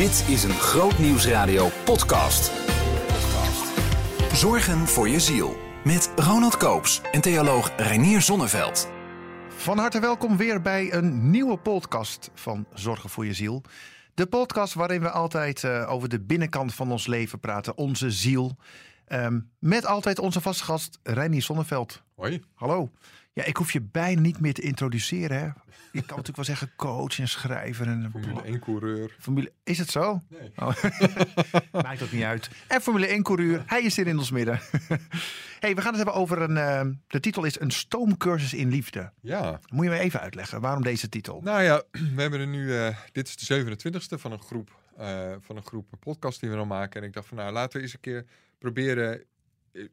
Dit is een Groot Nieuwsradio podcast. Zorgen voor je ziel. Met Ronald Koops en theoloog Reinier Zonneveld. Van harte welkom weer bij een nieuwe podcast van Zorgen voor je ziel. De podcast waarin we altijd uh, over de binnenkant van ons leven praten, onze ziel. Um, met altijd onze vaste gast Reinier Zonneveld. Hoi. Hallo. Ja, ik hoef je bijna niet meer te introduceren. Hè? Je kan natuurlijk wel zeggen coach en schrijver. En Formule 1 coureur. Formule, is het zo? Nee. Oh. Maakt ook niet uit. En Formule 1 coureur, hij is hier in ons midden. hey, we gaan het hebben over een. Uh, de titel is Een stoomcursus in liefde. Ja. Moet je me even uitleggen waarom deze titel? Nou ja, we hebben er nu. Uh, dit is de 27e van een groep. Uh, van een groep podcast die we dan maken. En ik dacht van nou, laten we eens een keer proberen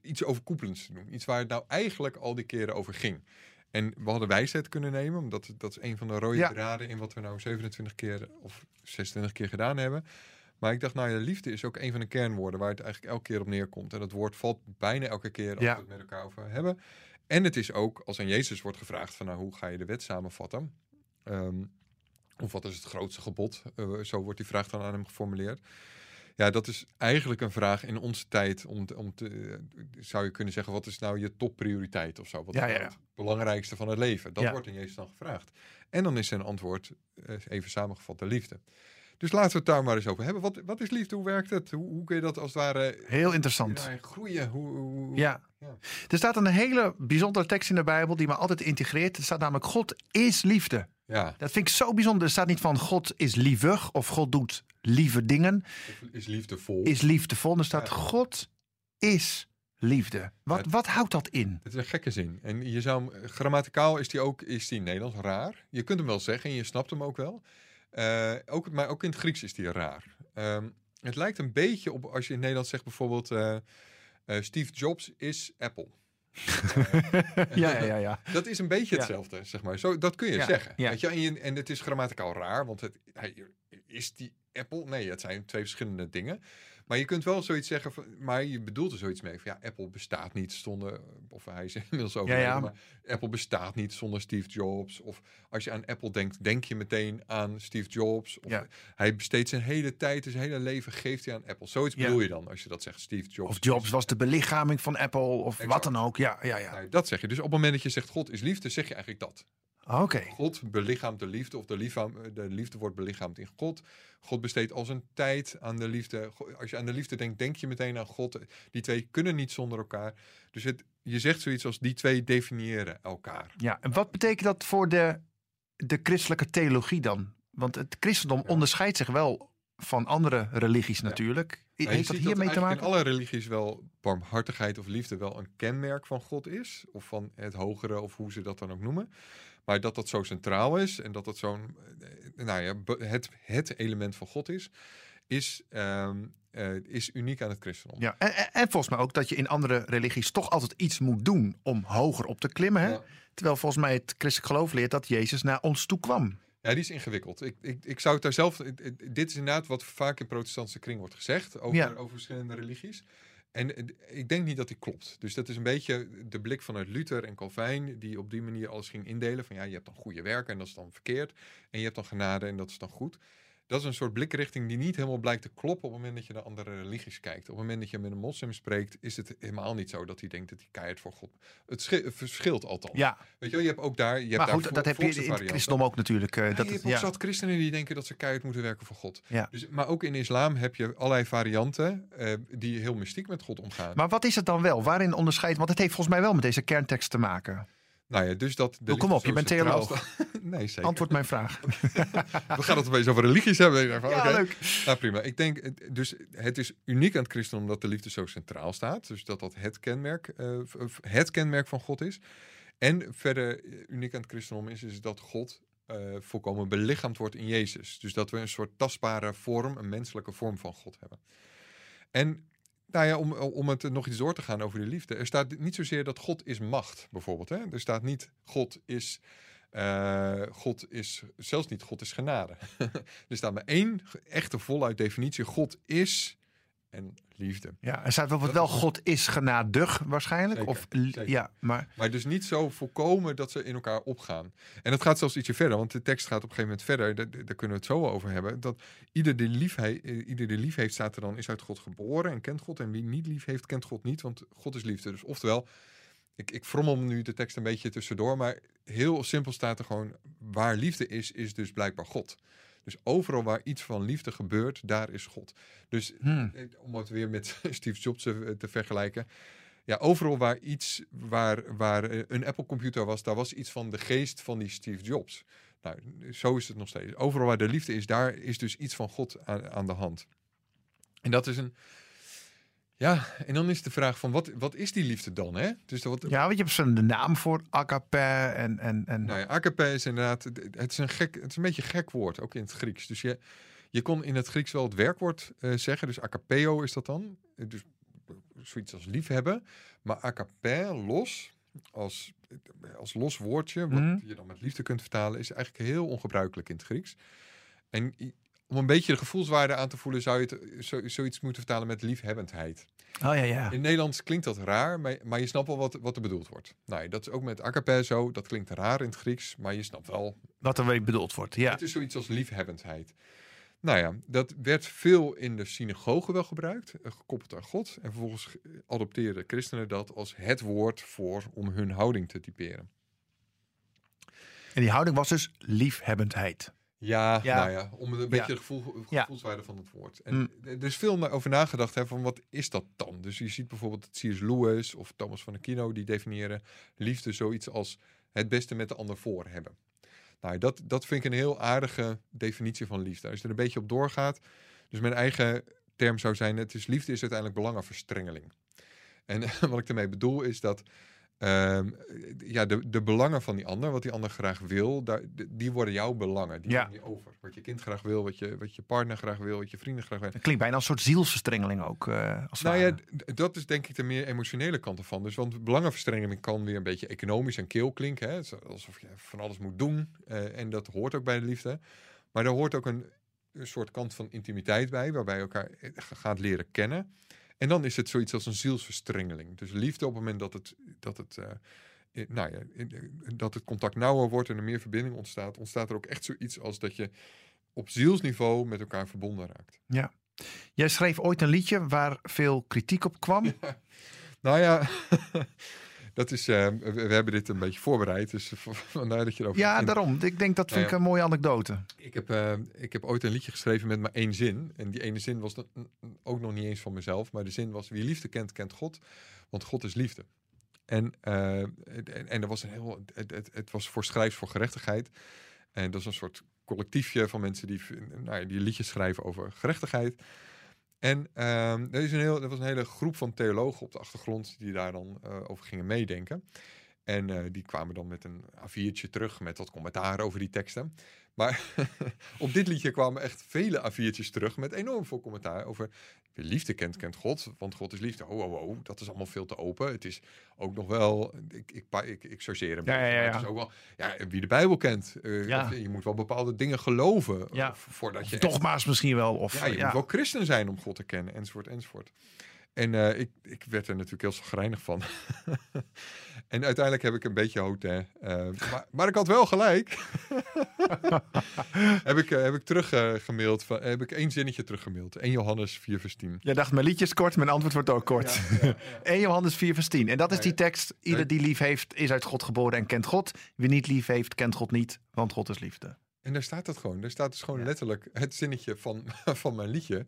iets overkoepelends te doen. Iets waar het nou eigenlijk al die keren over ging. En we hadden wijsheid kunnen nemen, omdat dat is een van de rode Ja. draden in wat we nou 27 keer of 26 keer gedaan hebben. Maar ik dacht, nou ja, liefde is ook een van de kernwoorden waar het eigenlijk elke keer op neerkomt. En dat woord valt bijna elke keer als Ja. we het met elkaar over hebben. En het is ook, als aan Jezus wordt gevraagd van nou, hoe ga je de wet samenvatten? Ehm, of wat is het grootste gebod? Eh, zo wordt die vraag dan aan hem geformuleerd. Ja, dat is eigenlijk een vraag in onze tijd om, te, om te, zou je kunnen zeggen, wat is nou je topprioriteit of zo? Wat Ja, is nou ja. het belangrijkste van het leven? Dat Ja. wordt in Jezus dan gevraagd. En dan is zijn antwoord, eh, even samengevat, de liefde. Dus laten we het daar maar eens over hebben. Wat, wat is liefde? Hoe werkt het? Hoe, hoe kun je dat als het ware Heel interessant. groeien? Hoe, hoe- Ja. Ja. Er staat een hele bijzondere tekst in de Bijbel die me altijd integreert. Er staat namelijk: God is liefde. ja. Dat vind ik zo bijzonder. Er staat niet van God is lievig of God doet lieve dingen. Is liefdevol? Is liefdevol. Er staat Ja. God is liefde. Wat, Ja. wat houdt dat in? Het is een gekke zin. En je zou hem, grammaticaal is die ook is die in Nederlands raar. Je kunt hem wel zeggen en je snapt hem ook wel. Eh, ook, maar ook in het Grieks is die raar. Ehm, het lijkt een beetje op als je in Nederland zegt bijvoorbeeld eh, eh, Steve Jobs is Apple. Ja, ja, ja. ja. Dat is een beetje Ja. hetzelfde, zeg maar. Zo, dat kun je zeggen. Weet je? En, je- en het is grammaticaal raar, want het, hij, is die Apple? Nee, het zijn twee verschillende dingen. Maar je kunt wel zoiets zeggen, van, maar je bedoelt er zoiets mee. Van, ja, Apple bestaat niet zonder, of hij is inmiddels overleden, ja. maar Apple bestaat niet zonder Steve Jobs. Of als je aan Apple denkt, denk je meteen aan Steve Jobs. Of Ja. hij besteedt zijn hele tijd, zijn hele leven geeft hij aan Apple. Zoiets Ja. bedoel je dan als je dat zegt, Steve Jobs. Of Jobs was de belichaming van Apple of wat dan ook. Ja, ja, ja. Dat zeg je. Dus op het moment dat je zegt God is liefde, zeg je eigenlijk dat. Oké. God belichaamt de liefde, of de, lichaam, de liefde wordt belichaamd in God. God besteedt al zijn tijd aan de liefde. Als je aan de liefde denkt, denk je meteen aan God. Die twee kunnen niet zonder elkaar. Dus het, je zegt zoiets als die twee definiëren elkaar. Ja, en wat betekent dat voor de, de christelijke theologie dan? Want het christendom Ja. onderscheidt zich wel van andere religies natuurlijk. Heeft dat hiermee te maken? in alle religies wel barmhartigheid of liefde wel een kenmerk van God is. Of van het hogere, of hoe ze dat dan ook noemen. Maar dat dat zo centraal is en dat dat zo'n, eh, nou ja, het, het element van God is, is, ehm, eh, is uniek aan het christendom. Ja, en, en, en volgens mij ook dat je in andere religies toch altijd iets moet doen om hoger op te klimmen. Hè? Ja. Terwijl volgens mij het christelijk geloof leert dat Jezus naar ons toe kwam. Ja, die is ingewikkeld. Ik, ik, ik zou het daar zelf. Dit is inderdaad wat vaak in protestantse kring wordt gezegd over, Ja. over verschillende religies. En eh, ik denk niet dat die klopt. Dus dat is een beetje de blik vanuit Luther en Calvijn, die op die manier alles ging indelen. Van ja, je hebt dan goede werken en dat is dan verkeerd. En je hebt dan genade en dat is dan goed. Dat is een soort blikrichting die niet helemaal blijkt te kloppen op het moment dat je naar andere religies kijkt. Op het moment dat je met een moslim spreekt, is het helemaal niet zo dat hij denkt dat hij keihard voor God. Het schi- verschilt althans. Ja, Weet je wel, je hebt ook daar. Je hebt maar goed, dat heb je in het christendom ook natuurlijk. Ja, dat je hebt ook ja. zat christenen die denken dat ze keihard moeten werken voor God. Ja. Dus, maar ook in islam heb je allerlei varianten eh, die heel mystiek met God omgaan. Maar wat is het dan wel? Waarin onderscheidt? Want het heeft volgens mij wel met deze kerntekst te maken. Nou ja, dus dat. de kom op, je bent theoloog. nee, zeker. Antwoord mijn vraag. We gaan het opeens over religies hebben. Van, Ja, leuk. Nou, prima. Ik denk, dus het is uniek aan het christendom dat de liefde zo centraal staat. Dus dat dat het kenmerk, eh, het kenmerk van God is. En verder eh, uniek aan het christendom is, is dat God eh, volkomen belichaamd wordt in Jezus. Dus dat we een soort tastbare vorm, een menselijke vorm van God hebben. En nou ja, om, om het nog iets door te gaan over de liefde. Er staat niet zozeer dat God is macht, bijvoorbeeld. Hè? Er staat niet God is, eh, God is, zelfs niet God is genade. er staat maar één echte voluit definitie. God is en liefde. Ja, er staat wel wat wel is- God is genadig waarschijnlijk. Zeker, of, zeker. Ja, maar Maar dus niet zo volkomen dat ze in elkaar opgaan. En dat gaat zelfs ietsje verder, want de tekst gaat op een gegeven moment verder. Daar, daar kunnen we het zo over hebben. Dat ieder die, lief he- eh, ieder die lief heeft, staat er dan, is uit God geboren en kent God. En wie niet lief heeft, kent God niet, want God is liefde. Dus oftewel, ik, ik frommel nu de tekst een beetje tussendoor, maar heel simpel staat er gewoon, waar liefde is, is dus blijkbaar God. Dus overal waar iets van liefde gebeurt, daar is God. Dus hmm, eh, om het weer met Steve Jobs te, te vergelijken. Ja, overal waar iets, waar, waar eh, een Apple computer was, daar was iets van de geest van die Steve Jobs. Nou, zo is het nog steeds. Overal waar de liefde is, daar is dus iets van God aan, aan de hand. En dat is een. Ja, en dan is de vraag van wat, wat is die liefde dan? Hè? Dus wat, ja, want je hebt zo'n de naam voor agape en... en, en Nou ja, agape is inderdaad, het is, een gek, het is een beetje een gek woord, ook in het Grieks. Dus je, je kon in het Grieks wel het werkwoord eh, zeggen, dus agapeo is dat dan. Eh, Dus zoiets als liefhebben. Maar agape, los, als, als los woordje, wat Mhm. je dan met liefde kunt vertalen, is eigenlijk heel ongebruikelijk in het Grieks. En om een beetje de gevoelswaarde aan te voelen, zou je het zo, zoiets moeten vertalen met liefhebbendheid. Oh ja, ja. In Nederlands klinkt dat raar, maar, maar je snapt wel wat, wat er bedoeld wordt. Nou, ja, dat is ook met agape zo. Dat klinkt raar in het Grieks, maar je snapt wel. Wat er weer bedoeld wordt, ja. Het is zoiets als liefhebbendheid. Nou ja, dat werd veel in de synagoge wel gebruikt, eh, gekoppeld aan God. En vervolgens adopteerden christenen dat als het woord voor om hun houding te typeren. En die houding was dus liefhebbendheid. Ja, Ja. nou ja, om een beetje Ja. de gevoel, gevoelswaarde van het woord. En Mm. er is veel over nagedacht hè, van wat is dat dan? Dus je ziet bijvoorbeeld dat C.S. Lewis of Thomas van Aquino, die definiëren liefde zoiets als het beste met de ander voor hebben. Nou, dat, dat vind ik een heel aardige definitie van liefde. Als je er een beetje op doorgaat, dus mijn eigen term zou zijn, het is liefde is uiteindelijk belangenverstrengeling. En wat ik ermee bedoel is dat ehm, ja, de, de belangen van die ander, wat die ander graag wil, daar, die worden jouw belangen. Die Ja. je over. Wat je kind graag wil, wat je, wat je partner graag wil, wat je vrienden graag willen. Klinkt bijna een soort zielsverstrengeling ook. eh, als Nou ja, dat is denk ik de meer emotionele kant ervan. Dus want belangenverstrengeling kan weer een beetje economisch en keel klinken. Hè? Alsof je van alles moet doen. eh, en dat hoort ook bij de liefde. Maar er hoort ook een, een soort kant van intimiteit bij, waarbij je elkaar eh, gaat leren kennen. En dan is het zoiets als een zielsverstrengeling. Dus liefde op het moment dat het, dat het, eh, nou ja, eh, dat het contact nauwer wordt en er meer verbinding ontstaat, ontstaat er ook echt zoiets als dat je op zielsniveau met elkaar verbonden raakt. Jij schreef ooit een liedje waar veel kritiek op kwam. Nou ja, dat is, eh, we, hebben dit een beetje voorbereid, dus vandaar dat je erover Ja, daarom. Ik denk dat vind Nou ik een mooie anekdote. Ik heb, eh, ik heb ooit een liedje geschreven met maar één zin. En die ene zin was dan ook nog niet eens van mezelf. Maar de zin was: Wie liefde kent, kent God. Want God is liefde. En, eh, en, en er was een heel. Het, het, het was voor schrijfs voor gerechtigheid. En dat is een soort collectiefje van mensen die, nou ja, die liedjes schrijven over gerechtigheid. En ehm, er, is een heel, er was een hele groep van theologen op de achtergrond die daar dan eh, over gingen meedenken. En eh, die kwamen dan met een A4'tje terug met wat commentaar over die teksten. Maar op dit liedje kwamen echt vele A4'tjes terug met enorm veel commentaar over liefde kent, kent God. Want God is liefde. Oh, oh, oh, dat is allemaal veel te open. Het is ook nog wel, ik, ik, ik, ik chargeer hem. Ja, ja, ja, Het ja. is ook wel, ja, wie de Bijbel kent. eh, Ja. je moet wel bepaalde dingen geloven. Ja. of voordat je Of echt- misschien wel. Of, ja, je ja. moet wel christen zijn om God te kennen, enzovoort, enzovoort. En eh, ik, ik werd er natuurlijk heel zagrijnig van. en uiteindelijk heb ik een beetje hotel. maar, maar ik had wel gelijk. heb ik, eh, heb ik teruggemaild. van heb ik één zinnetje teruggemaild. 1 Johannes 4 vers 10. Jij dacht, mijn liedje is kort, mijn antwoord wordt ook kort. 1 Johannes 4 vers 10. En dat is Ja, die ja. tekst. Ieder die lief heeft, is uit God geboren en kent God. Wie niet lief heeft, kent God niet, want God is liefde. En daar staat het gewoon. Daar staat dus gewoon Ja. letterlijk het zinnetje van, van mijn liedje.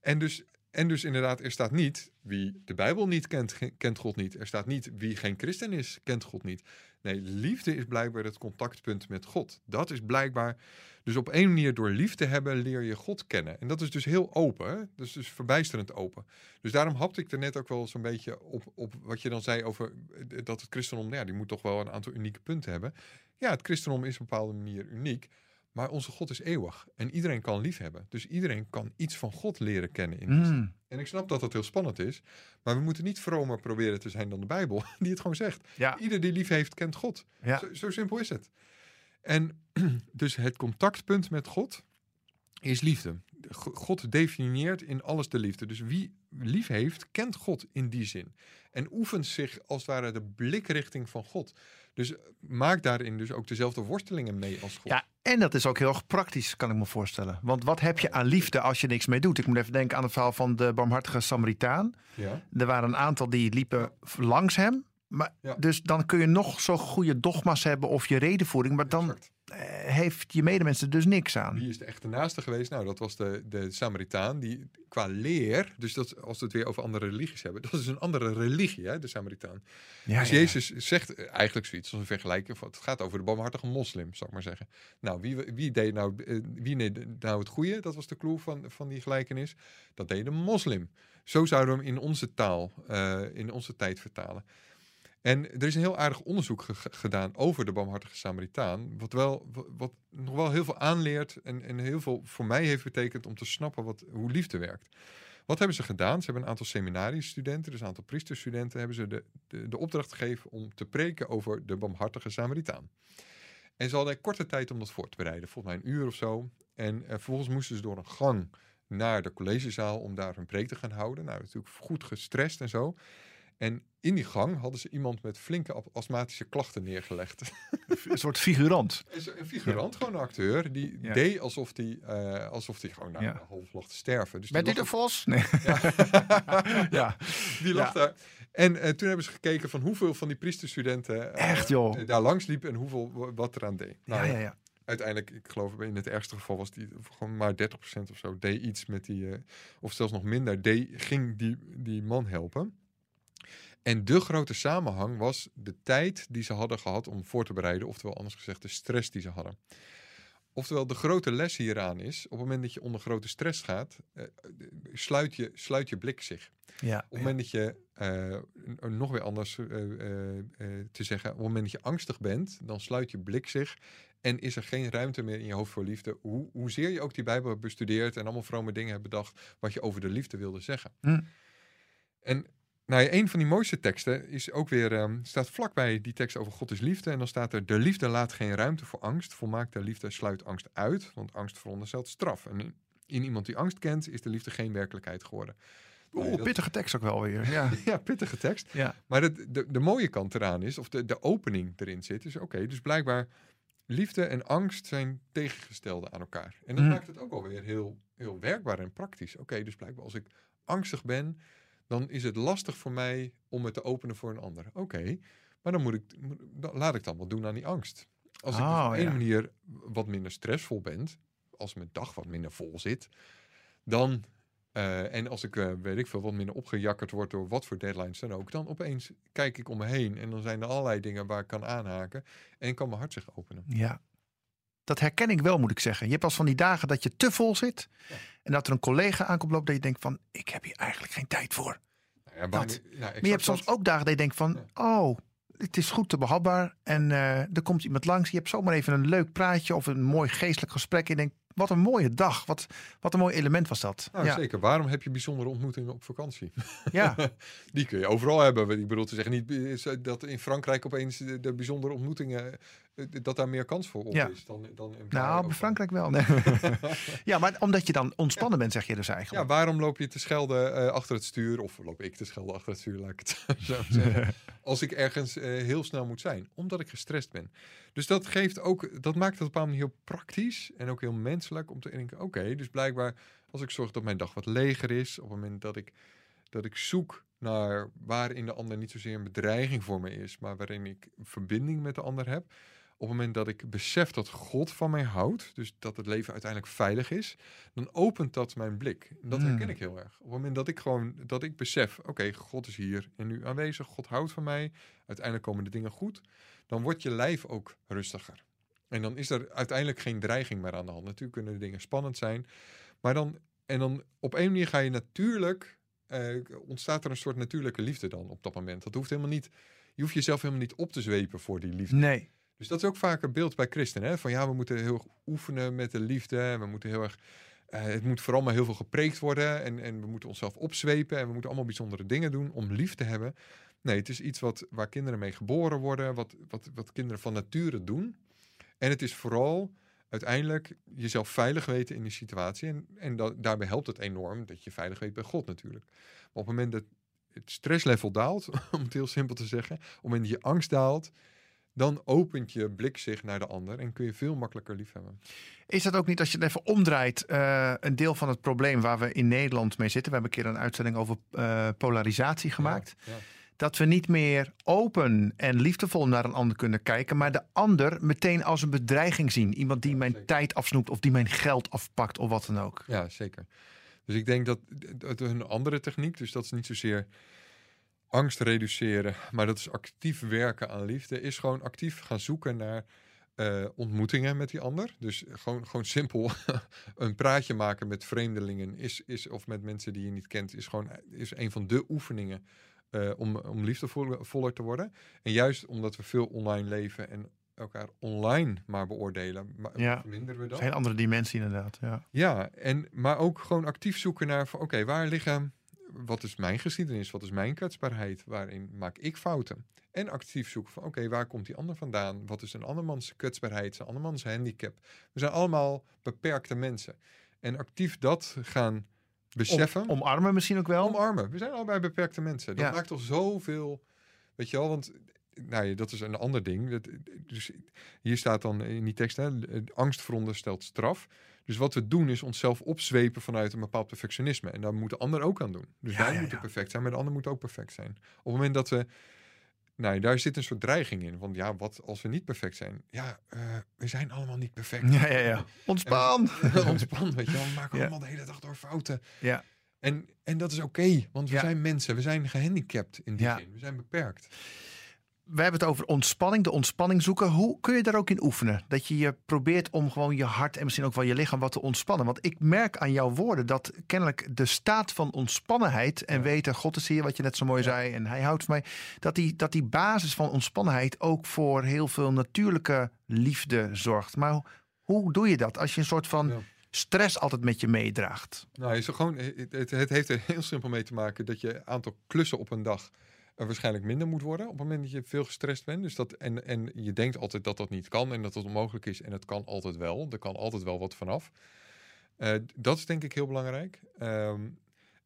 En dus, en dus inderdaad, er staat niet wie de Bijbel niet kent, kent God niet. Er staat niet wie geen christen is, kent God niet. Nee, liefde is blijkbaar het contactpunt met God. Dat is blijkbaar. Dus op één manier door liefde hebben leer je God kennen. En dat is dus heel open. Dat is dus verbijsterend open. Dus daarom hapte ik er net ook wel zo'n beetje op, op wat je dan zei over eh, dat het christendom, nou ja, die moet toch wel een aantal unieke punten hebben. Ja, het christendom is op een bepaalde manier uniek. Maar onze God is eeuwig. En iedereen kan liefhebben. Dus iedereen kan iets van God leren kennen. In Christus. Mm. En ik snap dat dat heel spannend is. Maar we moeten niet vromer proberen te zijn dan de Bijbel. Die het gewoon zegt. Ja, Ieder die lief heeft, kent God. ja. Zo, zo simpel is het. En dus het contactpunt met God is liefde. Go- God definieert in alles de liefde. Dus wie lief heeft, kent God in die zin. En oefent zich als het ware de blikrichting van God. Dus eh, maak daarin dus ook dezelfde worstelingen mee als God. Ja, en dat is ook heel erg praktisch, kan ik me voorstellen. Want wat heb je aan liefde als je niks mee doet? Ik moet even denken aan het verhaal van de barmhartige Samaritaan. Ja. Er waren een aantal die liepen langs hem. Maar, Ja. Dus dan kun je nog zo goede dogma's hebben of je redenvoering. Maar dan Exact. eh, heeft je medemensen dus niks aan. Wie is de echte naaste geweest? Nou, dat was de, de Samaritaan. Die qua leer, dus dat, als we het weer over andere religies hebben, dat is een andere religie, hè, de Samaritaan. Ja, dus ja. Jezus zegt eigenlijk zoiets als een vergelijking. Het gaat over de barmhartige moslim, zal ik maar zeggen. Nou, wie, wie deed nou, eh, wie deed nou het goede? Dat was de clue van, van die gelijkenis. Dat deed de moslim. Zo zouden we hem in onze taal, eh, in onze tijd vertalen. En er is een heel aardig onderzoek ge- gedaan over de barmhartige Samaritaan. Wat, wel, wat, wat nog wel heel veel aanleert en, en heel veel voor mij heeft betekend om te snappen wat, hoe liefde werkt. Wat hebben ze gedaan? Ze hebben een aantal seminariestudenten, dus een aantal priesterstudenten, hebben ze de, de, de opdracht gegeven om te preken over de barmhartige Samaritaan. En ze hadden korte tijd om dat voor te bereiden, volgens mij een uur of zo. En eh, vervolgens moesten ze door een gang naar de collegezaal om daar hun preek te gaan houden. Nou, natuurlijk goed gestrest en zo. En in die gang hadden ze iemand met flinke astmatische klachten neergelegd. Een soort figurant. Een figurant, gewoon een acteur, die Ja. deed alsof hij eh, alsof die gewoon nou, Ja. half lag te sterven. Dus Bent u die de Vos? Nee. ja. Die lag Ja. daar. En eh, toen hebben ze gekeken van hoeveel van die priesterstudenten eh, Echt, joh? daar langs liepen en hoeveel wa- wat eraan deed. Nou, ja, ja, ja. Uiteindelijk, ik geloof in het ergste geval was die gewoon maar 30% of zo deed iets met die, eh, of zelfs nog minder, deed, ging die, die man helpen. En de grote samenhang was de tijd die ze hadden gehad om voor te bereiden, oftewel anders gezegd de stress die ze hadden. Oftewel, de grote les hieraan is, op het moment dat je onder grote stress gaat, eh, sluit, je, sluit je blik zich. ja. Op het moment dat je, eh, nog weer anders eh, eh, eh, te zeggen, op het moment dat je angstig bent, dan sluit je blik zich en is er geen ruimte meer in je hoofd voor liefde. Hoe, hoezeer je ook die Bijbel hebt bestudeerd en allemaal vrome dingen hebt bedacht wat je over de liefde wilde zeggen. Hm. En nou ja, een van die mooiste teksten is ook weer, ehm, staat vlakbij die tekst over God is liefde. En dan staat er, de liefde laat geen ruimte voor angst. Volmaakte liefde sluit angst uit, want angst veronderstelt straf. En in, in iemand die angst kent, is de liefde geen werkelijkheid geworden. Nou Oeh, dat- pittige tekst ook wel weer. Ja. ja, pittige tekst. ja. Maar de, de, de mooie kant eraan is, of de, de opening erin zit, is oké, dus blijkbaar liefde en angst zijn tegengestelde aan elkaar. En dat Mm. maakt het ook alweer heel, heel werkbaar en praktisch. Oké, dus blijkbaar als ik angstig ben, dan is het lastig voor mij om het te openen voor een ander. Oké, maar dan, moet ik, dan laat ik dan wat doen aan die angst. Als ik dus Oh, op een manier wat minder stressvol ben, als mijn dag wat minder vol zit, dan eh, en als ik, eh, weet ik veel, wat minder opgejakkerd word door wat voor deadlines dan ook, dan opeens kijk ik om me heen en dan zijn er allerlei dingen waar ik kan aanhaken en kan mijn hart zich openen. Ja. Dat herken ik wel, moet ik zeggen. Je hebt als van die dagen dat je te vol zit. Ja. En dat er een collega aankomt lopen dat je denkt van... ik heb hier eigenlijk geen tijd voor. Nou ja, Dat. bijna- ja, Maar je hebt soms dat. ook dagen dat je denkt van... oh, het is goed te behapbaar. En eh, er komt iemand langs. Je hebt zomaar even een leuk praatje of een mooi geestelijk gesprek. En je denkt, wat een mooie dag. Wat, wat een mooi element was dat. Nou, ja. zeker. Waarom heb je bijzondere ontmoetingen op vakantie? ja, Die kun je overal hebben. Ik bedoel te zeggen niet dat in Frankrijk opeens de, de bijzondere ontmoetingen, dat daar meer kans voor op Ja. is dan, dan in nou, bij Frankrijk wel. Nee. ja, maar omdat je dan ontspannen bent, zeg je dus Ja, eigenlijk. waarom loop je te schelden eh, achter het stuur? Of loop ik te schelden achter het stuur, laat ik het zo zeggen. Als ik ergens eh, heel snel moet zijn. Omdat ik gestrest ben. Dus dat geeft ook, dat maakt het op een bepaalde manier heel praktisch. En ook heel menselijk om te denken, oké, dus blijkbaar als ik zorg dat mijn dag wat leger is. Op het moment dat ik, dat ik zoek naar waarin de ander niet zozeer een bedreiging voor me is. Maar waarin ik verbinding met de ander heb. Op het moment dat ik besef dat God van mij houdt, dus dat het leven uiteindelijk veilig is, dan opent dat mijn blik. En dat Mm. herken ik heel erg. Op het moment dat ik gewoon, dat ik besef, oké, God is hier en nu aanwezig, God houdt van mij, uiteindelijk komen de dingen goed, dan wordt je lijf ook rustiger. En dan is er uiteindelijk geen dreiging meer aan de hand. Natuurlijk kunnen de dingen spannend zijn, maar dan, en dan op een manier ga je natuurlijk, eh, ontstaat er een soort natuurlijke liefde dan op dat moment. Dat hoeft helemaal niet, je hoeft jezelf helemaal niet op te zwepen voor die liefde. Nee. Dus dat is ook vaak een beeld bij christenen. Hè? Van ja, we moeten heel erg oefenen met de liefde. We moeten heel erg. eh, het moet vooral maar heel veel gepreekt worden. En, en we moeten onszelf opzwepen. En we moeten allemaal bijzondere dingen doen om lief te hebben. Nee, het is iets wat, waar kinderen mee geboren worden. Wat, wat, wat kinderen van nature doen. En het is vooral uiteindelijk jezelf veilig weten in die situatie. En, en daarbij helpt het enorm dat je veilig weet bij God natuurlijk. Maar op het moment dat het stresslevel daalt, om het heel simpel te zeggen, op het moment dat je angst daalt, dan opent je blik zich naar de ander en kun je veel makkelijker liefhebben. Is dat ook niet, als je het even omdraait, eh, een deel van het probleem waar we in Nederland mee zitten? We hebben een keer een uitzending over eh, polarisatie gemaakt. Ja, ja. Dat we niet meer open en liefdevol naar een ander kunnen kijken, maar de ander meteen als een bedreiging zien. Iemand die Ja, mijn zeker. tijd afsnoept of die mijn geld afpakt of wat dan ook. Ja, zeker. Dus ik denk dat, dat een andere techniek, dus dat is niet zozeer angst reduceren, maar dat is actief werken aan liefde, is gewoon actief gaan zoeken naar eh, ontmoetingen met die ander. Dus gewoon, gewoon simpel een praatje maken met vreemdelingen is, is, of met mensen die je niet kent, is gewoon is een van de oefeningen eh, om, om liefdevoller te worden. En juist omdat we veel online leven en elkaar online maar beoordelen, ma- Ja. verminderen we Dat hele andere dimensie inderdaad. Ja. Ja, en, maar ook gewoon actief zoeken naar van oké, waar liggen, wat is mijn geschiedenis, wat is mijn kwetsbaarheid, waarin maak ik fouten? En actief zoeken van oké, waar komt die ander vandaan? Wat is een andermans kwetsbaarheid, zijn andermans handicap? We zijn allemaal beperkte mensen. En actief dat gaan beseffen, Om, omarmen misschien ook wel. omarmen. We zijn allebei beperkte mensen. Dat Ja. maakt toch zoveel, weet je wel, want nou ja, dat is een ander ding. Dat, dus hier staat dan in die tekst, hè, angst veronderstelt straf. Dus wat we doen is onszelf opzwepen vanuit een bepaald perfectionisme. En daar moet de ander ook aan doen. Dus Ja, wij ja, moeten ja. perfect zijn, maar de ander moet ook perfect zijn. Op het moment dat we... Nou, daar zit een soort dreiging in. Want ja, wat als we niet perfect zijn? Ja, eh, we zijn allemaal niet perfect. Ja, ja, ja. Ontspan. Ontspan, weet je wel. We maken allemaal de hele dag door fouten. Ja. En, en dat is oké, want we zijn mensen. We zijn gehandicapt in die zin. We zijn beperkt. We hebben het over ontspanning, de ontspanning zoeken. Hoe kun je daar ook in oefenen? Dat je je probeert om gewoon je hart en misschien ook wel je lichaam wat te ontspannen. Want ik merk aan jouw woorden dat kennelijk de staat van ontspannenheid en Ja. weten, God is hier, wat je net zo mooi Ja. zei, en hij houdt van mij. Dat die, dat die basis van ontspannenheid ook voor heel veel natuurlijke liefde zorgt. Maar hoe, hoe doe je dat als je een soort van Ja. stress altijd met je meedraagt? Nou, is er gewoon, het, het, heeft er heel simpel mee te maken dat je aantal klussen op een dag waarschijnlijk minder moet worden op het moment dat je veel gestrest bent. Dus dat, en, en je denkt altijd dat dat niet kan en dat het onmogelijk is. En het kan altijd wel. Er kan altijd wel wat vanaf. Eh, dat is denk ik heel belangrijk. Ehm,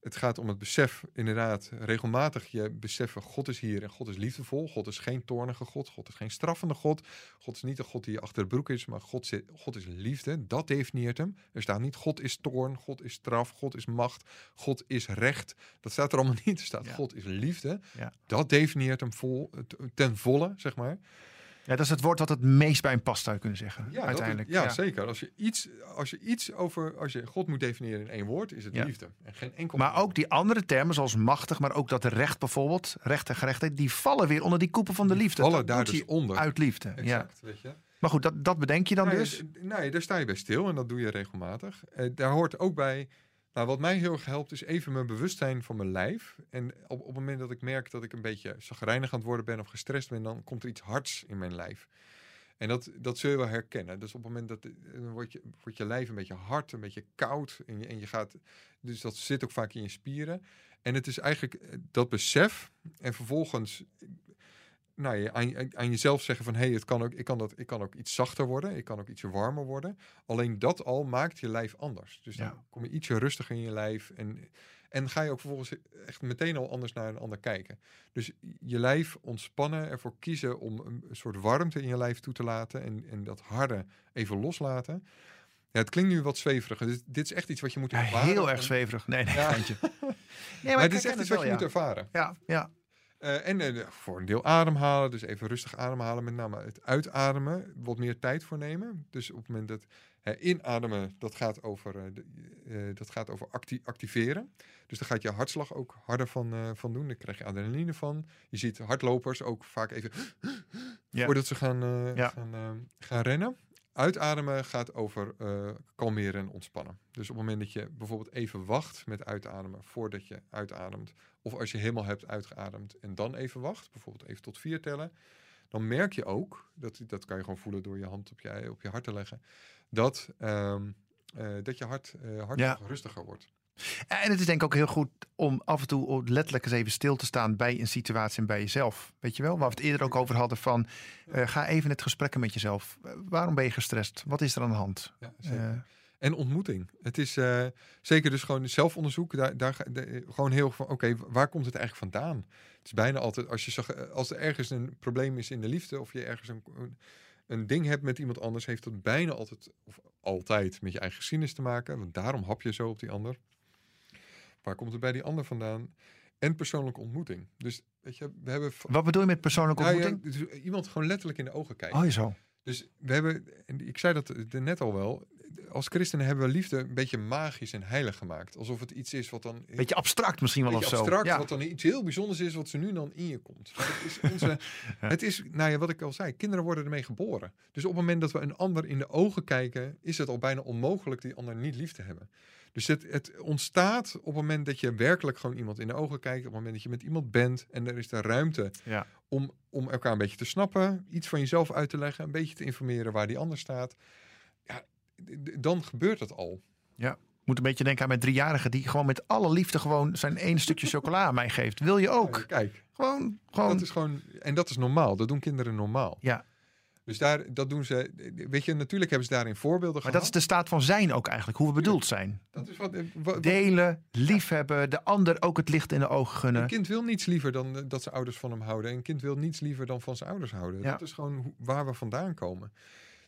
het gaat om het besef, inderdaad, regelmatig je beseffen, God is hier en God is liefdevol. God is geen toornige God, God is geen straffende God. God is niet een God die achter de broek is, maar God, zit, God is liefde. Dat definieert hem. Er staat niet God is toorn, God is straf, God is macht, God is recht. Dat staat er allemaal niet. Er staat Ja. God is liefde. Ja. Dat definieert hem vol, ten volle, zeg maar. Ja, dat is het woord wat het meest bij hem past, zou je kunnen zeggen. Ja, uiteindelijk. ja, zeker. Als je, iets, als je iets over, als je God moet definiëren in één woord, is het Ja. liefde. En geen enkel. Maar ook die andere termen, zoals machtig, maar ook dat recht bijvoorbeeld, recht en gerechtigheid, die vallen weer onder die koepel van de liefde. vallen Dat daar dus onder. Uit liefde. Ja. Exact, weet je. Maar goed, dat, dat bedenk je dan nee, dus. Nee, daar sta je bij stil en dat doe je regelmatig. Eh, daar hoort ook bij. Nou, wat mij heel erg helpt, is even mijn bewustzijn van mijn lijf. En op, op het moment dat ik merk dat ik een beetje zagrijnig aan het worden ben of gestrest ben, dan komt er iets hards in mijn lijf. En dat, dat zul je wel herkennen. Dus op het moment dat eh, wordt je, wordt je lijf een beetje hard, een beetje koud. En je, en je gaat. Dus dat zit ook vaak in je spieren. En het is eigenlijk eh, dat besef. En vervolgens nou, je, aan, aan jezelf zeggen van hé, hey, het kan ook, ik, kan dat, ik kan ook iets zachter worden, ik kan ook ietsje warmer worden. Alleen dat al maakt je lijf anders. Dus dan kom je ietsje rustiger in je lijf en, en ga je ook vervolgens echt meteen al anders naar een ander kijken. Dus je lijf ontspannen, ervoor kiezen om een soort warmte in je lijf toe te laten en, en dat harde even loslaten. Ja, het klinkt nu wat zweverig. Dit, dit is echt iets wat je moet Ja, ervaren. heel erg zweverig. Nee, nee, Ja. Nee, Maar, het is echt iets wat je ja. moet ervaren. Ja, ja. Eh, en eh, voor een deel ademhalen, dus even rustig ademhalen, met name het uitademen, wat meer tijd voor nemen. Dus op het moment dat inademen, dat gaat over, eh, de- dat gaat over acti- activeren. Dus dan gaat je hartslag ook harder van, van doen, daar krijg je adrenaline van. Je ziet hardlopers ook vaak even Ja. voordat ze gaan, gaan, gaan rennen. Uitademen gaat over kalmeren en ontspannen. Dus op het moment dat je bijvoorbeeld even wacht met uitademen voordat je uitademt, of als je helemaal hebt uitgeademd en dan even wacht, bijvoorbeeld even tot vier tellen, dan merk je ook, dat, dat kan je gewoon voelen door je hand op je, op je hart te leggen, dat, ehm, eh, dat je hart, eh, hart Ja. rustiger wordt. En het is denk ik ook heel goed om af en toe letterlijk eens even stil te staan bij een situatie en bij jezelf. Weet je wel, waar we het eerder ook over hadden van eh, ga even het gesprekken met jezelf. Waarom ben je gestrest? Wat is er aan de hand? Ja. En ontmoeting. Het is eh, zeker dus gewoon zelfonderzoek. Daar, daar de- gewoon heel van, oké, waar komt het eigenlijk vandaan? Het is bijna altijd, als, je zag, eh, als er ergens een probleem is in de liefde... of je ergens een, een, ding hebt met iemand anders... heeft dat bijna altijd, of altijd, met je eigen geschiedenis te maken. Want daarom hap je zo op die ander. Waar komt het bij die ander vandaan? En persoonlijke ontmoeting. Dus weet je, we hebben... wat bedoel je met persoonlijke Nou ja, ontmoeting? dus iemand gewoon letterlijk in de ogen kijken. Oh, zo. Dus we hebben, en ik zei dat er net al wel, als christenen hebben we liefde een beetje magisch en heilig gemaakt. Alsof het iets is wat dan... Beetje abstract misschien wel of zo. abstract, Ja. wat dan iets heel bijzonders is, wat ze nu dan in je komt. Het is, onze, het is, nou ja, wat ik al zei, kinderen worden ermee geboren. Dus op het moment dat we een ander in de ogen kijken, is het al bijna onmogelijk die ander niet lief te hebben. Dus het, het ontstaat op het moment dat je werkelijk gewoon iemand in de ogen kijkt, op het moment dat je met iemand bent en er is de ruimte Ja. om, om elkaar een beetje te snappen, iets van jezelf uit te leggen, een beetje te informeren waar die ander staat. Ja, dan gebeurt het al. Moet een beetje denken aan mijn driejarigen die gewoon met alle liefde gewoon zijn één stukje chocola aan mij geeft. Wil je ook? Kijk, Gewoon, gewoon. dat is gewoon, en dat is normaal. Dat doen kinderen normaal. Ja. Dus daar, dat doen ze, weet je, natuurlijk hebben ze daarin voorbeelden Maar gehad. dat is de staat van zijn ook eigenlijk, hoe we bedoeld zijn. dat is wat, eh, wat- Delen, liefhebben, de ander ook het licht in de ogen gunnen. Een kind wil niets liever dan eh, dat zijn ouders van hem houden. En een kind wil niets liever dan van zijn ouders houden. Ja. Dat is gewoon waar we vandaan komen.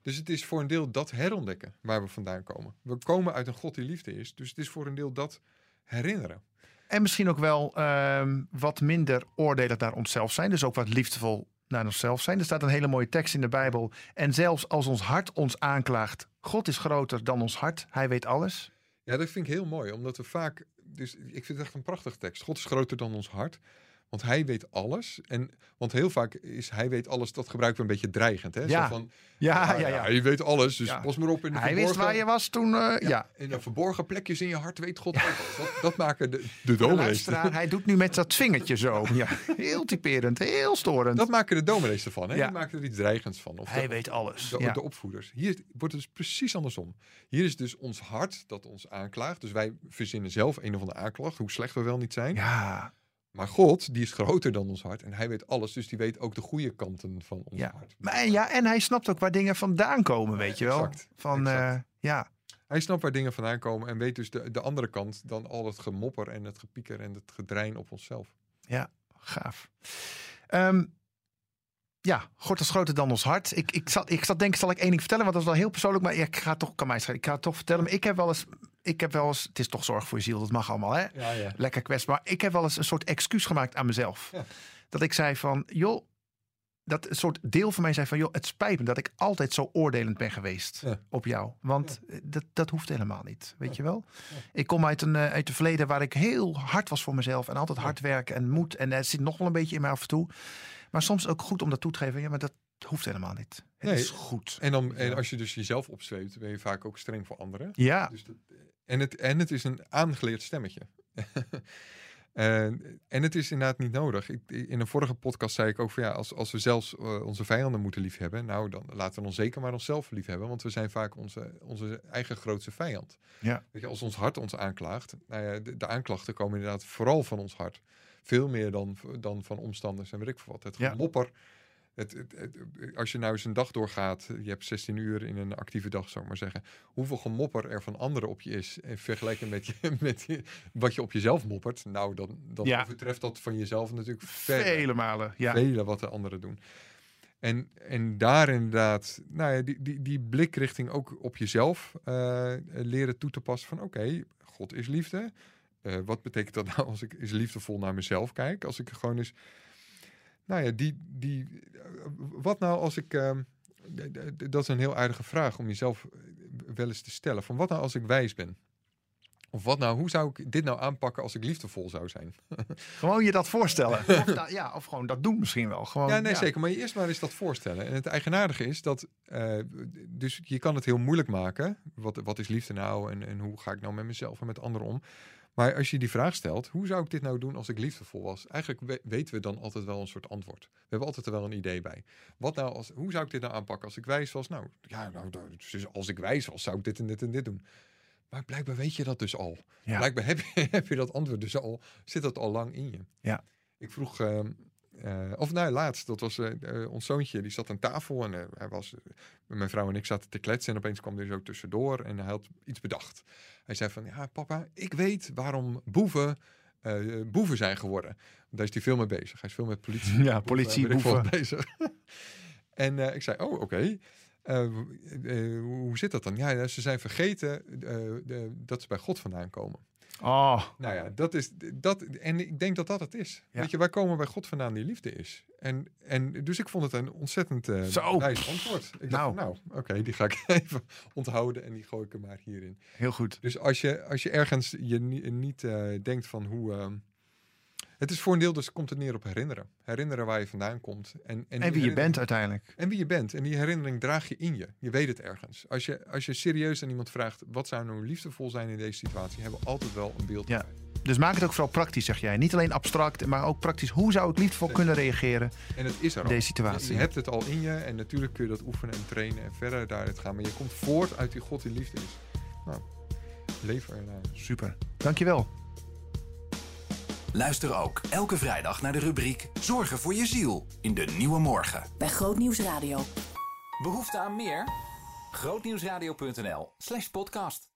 Dus het is voor een deel dat herontdekken waar we vandaan komen. We komen uit een God die liefde is. Dus het is voor een deel dat herinneren. En misschien ook wel ehm, wat minder oordelig naar onszelf zijn. Dus ook wat liefdevol naar onszelf zijn. Er staat een hele mooie tekst in de Bijbel. En zelfs als ons hart ons aanklaagt. God is groter dan ons hart. Hij weet alles. Ja, dat vind ik heel mooi. Omdat we vaak... Dus ik vind het echt een prachtige tekst. God is groter dan ons hart. Want hij weet alles. En, want heel vaak is hij weet alles, dat gebruiken we een beetje dreigend. Hè? Ja. Zo van, Ja, nou ja, ja. Hij weet alles, dus Ja. pas maar op in de Hij verborgen... wist waar je was toen. eh, ja. In de verborgen plekjes in je hart weet God ook. Dat, dat maken de, de dominees. hij doet nu met dat vingertje zo. Ja, heel typerend, heel storend. Dat maken de dominees ervan. Hè? Ja. Die maken er iets dreigends van. Of hij de, weet alles. de, ja. de opvoeders. Hier wordt het dus precies andersom. Hier is dus ons hart dat ons aanklaagt. Dus wij verzinnen zelf een of andere aanklacht, hoe slecht we wel niet zijn. ja, Maar God, die is groter dan ons hart. En hij weet alles, dus die weet ook de goede kanten van ons Ja. hart. maar, ja, en hij snapt ook waar dingen vandaan komen, weet je wel. Exact, Van, exact. eh, ja, Hij snapt waar dingen vandaan komen en weet dus de, de andere kant dan al het gemopper en het gepieker en het gedrein op onszelf. gaaf. Ehm, ja, God is groter dan ons hart. Ik, ik, zat, ik zat denken, zal ik één ding vertellen? Want dat is wel heel persoonlijk, maar ik ga toch, kan mij schelen. Ik ga het toch vertellen. Maar ik heb wel eens, ik heb wel eens, het is toch zorg voor je ziel, dat mag allemaal, hè? Ja, ja. Lekker kwetsbaar. Ik heb wel eens een soort excuus gemaakt aan mezelf. Ja. Dat ik zei van, joh, dat een soort deel van mij zei van, joh, het spijt me dat ik altijd zo oordelend ben geweest Ja. op jou. Want eh, dat, dat hoeft helemaal niet, weet Ja. je wel? Ik kom uit een, eh, uit het verleden waar ik heel hard was voor mezelf en altijd hard werken en moed. En er zit nog wel een beetje in mij af en toe. Maar soms ook goed om dat toe te geven. Ja, maar dat hoeft helemaal niet. Het Nee. is goed. En, dan, en als je dus jezelf opzweept, ben je vaak ook streng voor anderen. Ja, Dus dat, en, het, en het is een aangeleerd stemmetje. En, en het is inderdaad niet nodig. Ik, in een vorige podcast zei ik ook van ja, als, als we zelfs eh, onze vijanden moeten liefhebben, nou dan laten we dan zeker maar onszelf liefhebben, want we zijn vaak onze, onze eigen grootste vijand. Ja. Weet je, als ons hart ons aanklaagt, nou ja, de, de aanklachten komen inderdaad vooral van ons hart. Veel meer dan, dan van omstanders en weet ik wat. Het Ja. gemopper. Het, het, het- als je nou eens een dag doorgaat, je hebt 16 uur in een actieve dag, zou ik maar zeggen. Hoeveel gemopper er van anderen op je is, in vergelijking met, je, met je- wat je op jezelf moppert. Nou, dan, dan Ja. overtreft dat van jezelf natuurlijk vele malen. Ja. vele wat de anderen doen. En, en daar inderdaad, nou ja, die, die, die blik richting ook op jezelf eh, leren toe te passen van oké, God is liefde. Eh, wat betekent dat nou als ik eens liefdevol naar mezelf kijk? Als ik gewoon eens, nou ja, die, die, eh, wat nou als ik, ehm, dat is een heel aardige vraag om jezelf eh, wel eens te stellen. Van wat nou als ik wijs ben? Of wat nou, hoe zou ik dit nou aanpakken als ik liefdevol zou zijn? Gewoon je dat voorstellen. Of, da- ja, of gewoon dat doen misschien wel. Gewoon, Ja, nee, zeker. Maar je eerst maar eens dat voorstellen. En het eigenaardige is dat, dus je kan het heel moeilijk maken. Wat, wat is liefde nou en, en hoe ga ik nou met mezelf en met anderen om? Maar als je die vraag stelt, hoe zou ik dit nou doen als ik liefdevol was? Eigenlijk we- weten we dan altijd wel een soort antwoord. We hebben altijd er wel een idee bij. Wat nou als, hoe zou ik dit nou aanpakken als ik wijs was? Nou, ja, nou, dus als ik wijs was, zou ik dit en dit en dit doen. Maar blijkbaar weet je dat dus al. Ja. Blijkbaar heb je, heb je dat antwoord dus al, zit dat al lang in je. Ja. Ik vroeg, ehm, eh, of nou laatst, dat was eh, eh, ons zoontje, die zat aan tafel en hij was, mijn vrouw en ik zaten te kletsen en opeens kwam er zo tussendoor en hij had iets bedacht. Hij zei van, ja papa, ik weet waarom boeven boeven zijn geworden. Daar is hij veel mee bezig. Hij is veel met politie. Ja, politie, boeven. bezig. en ik zei, oh oké. Hoe zit dat dan? Ja, ze zijn vergeten de- dat ze bij God vandaan komen. Oh, Nou ja, dat is dat. En ik denk dat dat het is. Ja. Weet je, wij komen bij God vandaan die liefde is. En, en dus ik vond het een ontzettend eh Zo. wijs antwoord. Ik dacht, Nou. nou, oké, die ga ik even onthouden en die gooi ik er maar hierin. heel goed. Dus als je, als je ergens je ni- niet eh, denkt van hoe. ehm, het is voor een deel, dus komt het neer op herinneren. Herinneren waar je vandaan komt. En, en, wie je bent uiteindelijk. En wie je bent. En die herinnering draag je in je. Je weet het ergens. Als je, als je serieus aan iemand vraagt, wat zou nou liefdevol zijn in deze situatie, hebben we altijd wel een beeld. Ja. bij. Dus maak het ook vooral praktisch, zeg jij. Niet alleen abstract, maar ook praktisch. Hoe zou ik liefdevol kunnen reageren En het is er in deze situatie? Je, je hebt het al in je en natuurlijk kun je dat oefenen en trainen en verder daaruit gaan. Maar je komt voort uit die God die liefde is. Nou, leef ernaar. Super. Dankjewel. Luister ook elke vrijdag naar de rubriek Zorgen voor je ziel in de Nieuwe Morgen. bij Grootnieuws Radio. Behoefte aan meer? Grootnieuwsradio.nl slash podcast.